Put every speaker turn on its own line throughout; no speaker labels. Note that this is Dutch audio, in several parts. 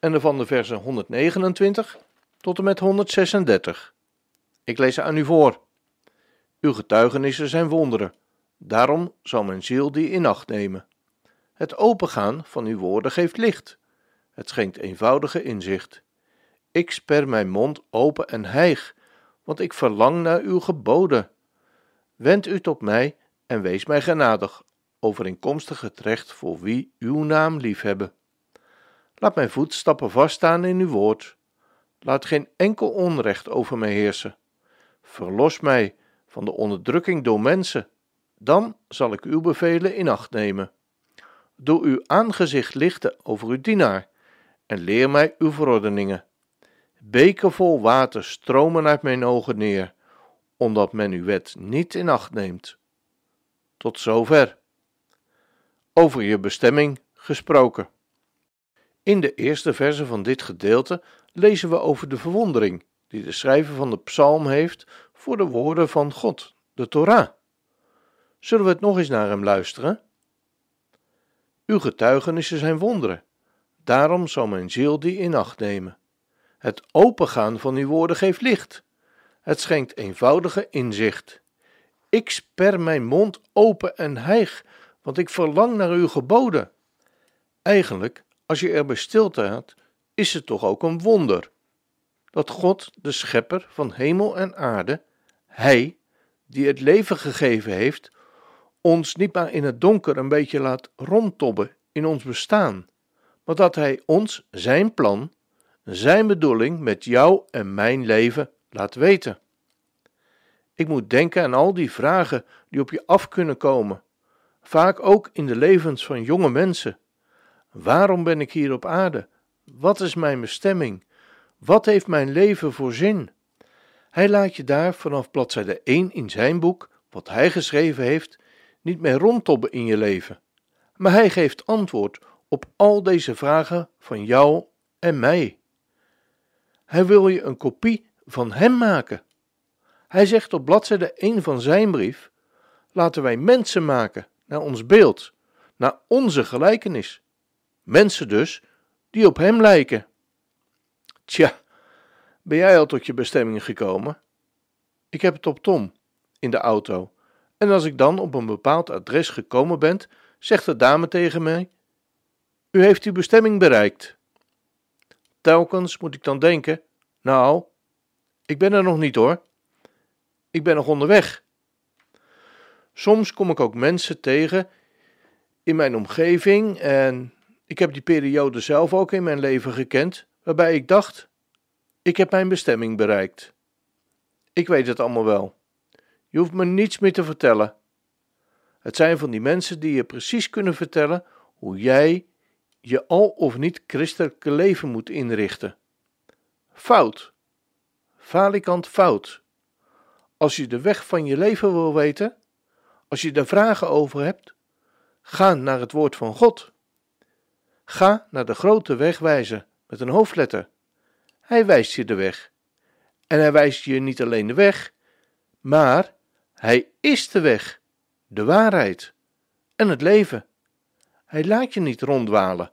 en van de versen 129 tot en met 136. Ik lees ze aan u voor. Uw getuigenissen zijn wonderen, daarom zal mijn ziel die in acht nemen. Het opengaan van uw woorden geeft licht, het schenkt eenvoudige inzicht. Ik sper mijn mond open en hijg, want ik verlang naar uw geboden. Wend u tot mij en wees mij genadig, overeenkomstig het recht voor wie uw naam liefhebben. Laat mijn voetstappen vaststaan in uw woord. Laat geen enkel onrecht over mij heersen. Verlos mij van de onderdrukking door mensen. Dan zal ik uw bevelen in acht nemen. Doe uw aangezicht lichten over uw dienaar en leer mij uw verordeningen. Beken vol water stromen uit mijn ogen neer, omdat men uw wet niet in acht neemt. Tot zover. Over je bestemming gesproken. In de eerste verse van dit gedeelte lezen we over de verwondering die de schrijver van de psalm heeft voor de woorden van God, de Torah. Zullen we het nog eens naar hem luisteren? Uw getuigenissen zijn wonderen, daarom zal mijn ziel die in acht nemen. Het opengaan van uw woorden geeft licht, het schenkt eenvoudige inzicht. Ik sper mijn mond open en hijg, want ik verlang naar uw geboden. Eigenlijk als je er bij stilstaat, is het toch ook een wonder dat God, de schepper van hemel en aarde, Hij, die het leven gegeven heeft, ons niet maar in het donker een beetje laat rondtobben in ons bestaan, maar dat Hij ons Zijn plan, Zijn bedoeling met jou en mijn leven laat weten. Ik moet denken aan al die vragen die op je af kunnen komen, vaak ook in de levens van jonge mensen Waarom ben ik hier op aarde? Wat is mijn bestemming? Wat heeft mijn leven voor zin? Hij laat je daar vanaf bladzijde 1 in zijn boek, wat hij geschreven heeft, niet meer rondtobben in je leven. Maar hij geeft antwoord op al deze vragen van jou en mij. Hij wil je een kopie van hem maken. Hij zegt op bladzijde 1 van zijn brief: Laten wij mensen maken naar ons beeld, naar onze gelijkenis. Mensen dus die op hem lijken. Tja, ben jij al tot je bestemming gekomen? Ik heb het op Tom in de auto. En als ik dan op een bepaald adres gekomen ben, zegt de dame tegen mij: U heeft uw bestemming bereikt. Telkens moet ik dan denken: Nou, ik ben er nog niet hoor. Ik ben nog onderweg. Soms kom ik ook mensen tegen in mijn omgeving en ik heb die periode zelf ook in mijn leven gekend, waarbij ik dacht: ik heb mijn bestemming bereikt. Ik weet het allemaal wel. Je hoeft me niets meer te vertellen. Het zijn van die mensen die je precies kunnen vertellen hoe jij je al of niet christelijke leven moet inrichten. Fout. Falikant fout. Als je de weg van je leven wil weten, als je daar vragen over hebt, ga naar het woord van God. Ga naar de grote wegwijzer met een hoofdletter. Hij wijst je de weg. En hij wijst je niet alleen de weg, maar hij is de weg, de waarheid en het leven. Hij laat je niet ronddwalen,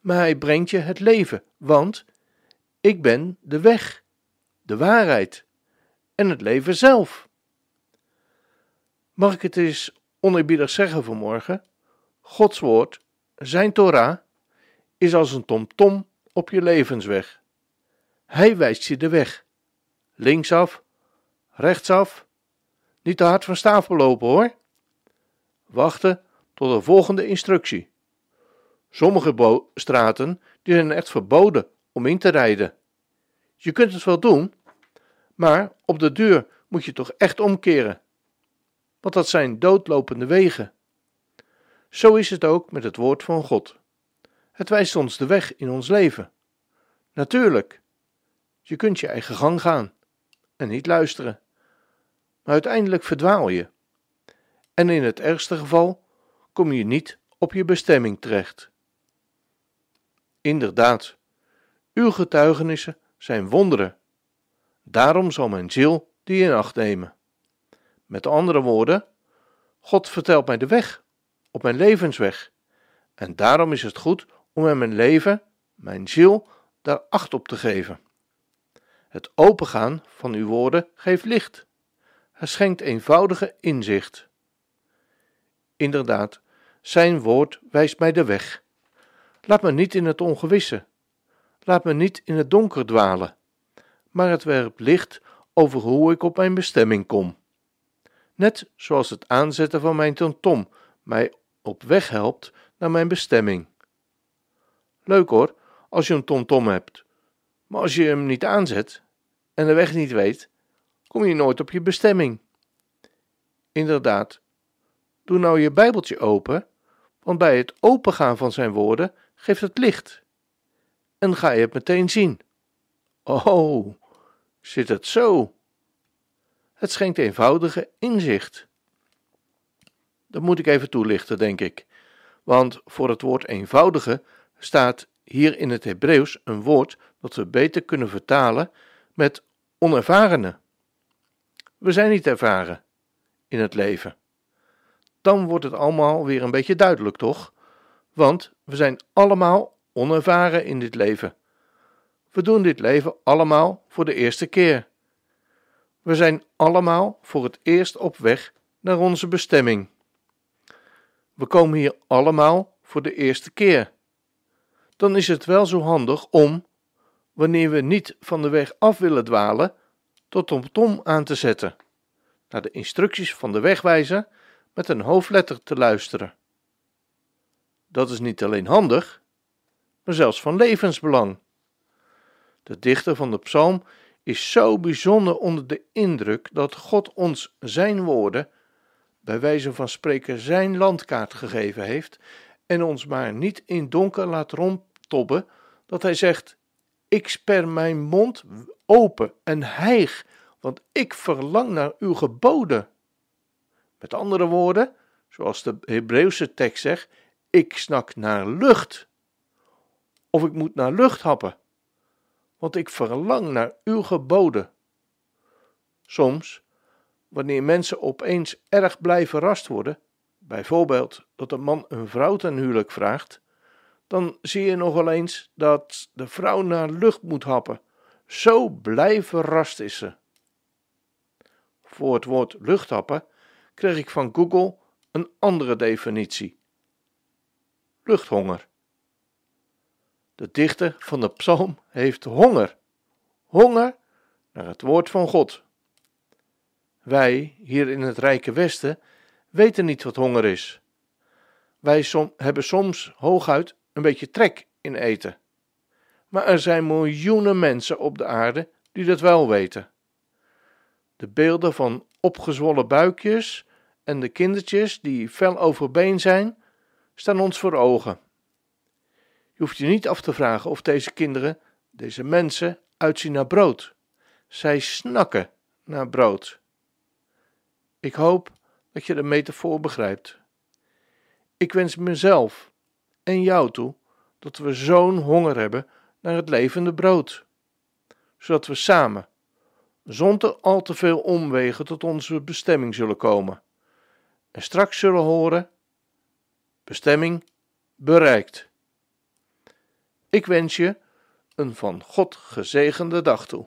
maar hij brengt je het leven, want ik ben de weg, de waarheid en het leven zelf. Mag ik het eens oneerbiedig zeggen vanmorgen? Gods woord, zijn Torah, is als een tomtom op je levensweg. Hij wijst je de weg. Linksaf, rechtsaf, niet te hard van stapel lopen hoor. Wachten tot de volgende instructie. Sommige straten die zijn echt verboden om in te rijden. Je kunt het wel doen, maar op de deur moet je toch echt omkeren. Want dat zijn doodlopende wegen. Zo is het ook met het woord van God. Het wijst ons de weg in ons leven. Natuurlijk, je kunt je eigen gang gaan en niet luisteren, maar uiteindelijk verdwaal je. En in het ergste geval kom je niet op je bestemming terecht. Inderdaad, uw getuigenissen zijn wonderen. Daarom zal mijn ziel die in acht nemen. Met andere woorden, God vertelt mij de weg op mijn levensweg. En daarom is het goed om in mijn leven, mijn ziel, daar acht op te geven. Het opengaan van uw woorden geeft licht. Het schenkt eenvoudige inzicht. Inderdaad, zijn woord wijst mij de weg. Laat me niet in het ongewisse. Laat me niet in het donker dwalen. Maar het werpt licht over hoe ik op mijn bestemming kom. Net zoals het aanzetten van mijn tom mij op weg helpt naar mijn bestemming. Leuk hoor, als je een tomtom hebt. Maar als je hem niet aanzet en de weg niet weet, kom je nooit op je bestemming. Inderdaad, doe nou je Bijbeltje open, want bij het opengaan van zijn woorden geeft het licht. En ga je het meteen zien. Oh, zit het zo? Het schenkt eenvoudige inzicht. Dat moet ik even toelichten, denk ik. Want voor het woord eenvoudige staat hier in het Hebreeuws een woord dat we beter kunnen vertalen met onervarene. We zijn niet ervaren in het leven. Dan wordt het allemaal weer een beetje duidelijk, toch? Want we zijn allemaal onervaren in dit leven. We doen dit leven allemaal voor de eerste keer. We zijn allemaal voor het eerst op weg naar onze bestemming. We komen hier allemaal voor de eerste keer. Dan is het wel zo handig om, wanneer we niet van de weg af willen dwalen, tot om tom aan te zetten, naar de instructies van de wegwijzer met een hoofdletter te luisteren. Dat is niet alleen handig, maar zelfs van levensbelang. De dichter van de psalm is zo bijzonder onder de indruk dat God ons zijn woorden, bij wijze van spreken zijn landkaart gegeven heeft, en ons maar niet in donker laat rondtobben, dat hij zegt: Ik sper mijn mond open en hijg, want ik verlang naar uw geboden. Met andere woorden, zoals de Hebreeuwse tekst zegt: Ik snak naar lucht. Of ik moet naar lucht happen want ik verlang naar uw geboden. Soms, wanneer mensen opeens erg blij verrast worden, bijvoorbeeld dat een man een vrouw ten huwelijk vraagt, dan zie je nog wel eens dat de vrouw naar lucht moet happen. Zo blij verrast is ze. Voor het woord luchthappen kreeg ik van Google een andere definitie: luchthonger. De dichter van de psalm heeft honger. Honger naar het woord van God. Wij, hier in het rijke Westen, weten niet wat honger is. Wij hebben soms hooguit een beetje trek in eten. Maar er zijn miljoenen mensen op de aarde die dat wel weten. De beelden van opgezwollen buikjes en de kindertjes die fel overbeen zijn, staan ons voor ogen. Je hoeft je niet af te vragen of deze kinderen, deze mensen, uitzien naar brood. Zij snakken naar brood. Ik hoop dat je de metafoor begrijpt. Ik wens mezelf en jou toe dat we zo'n honger hebben naar het levende brood, zodat we samen, zonder al te veel omwegen, tot onze bestemming zullen komen. En straks zullen horen: bestemming bereikt. Ik wens je een van God gezegende dag toe.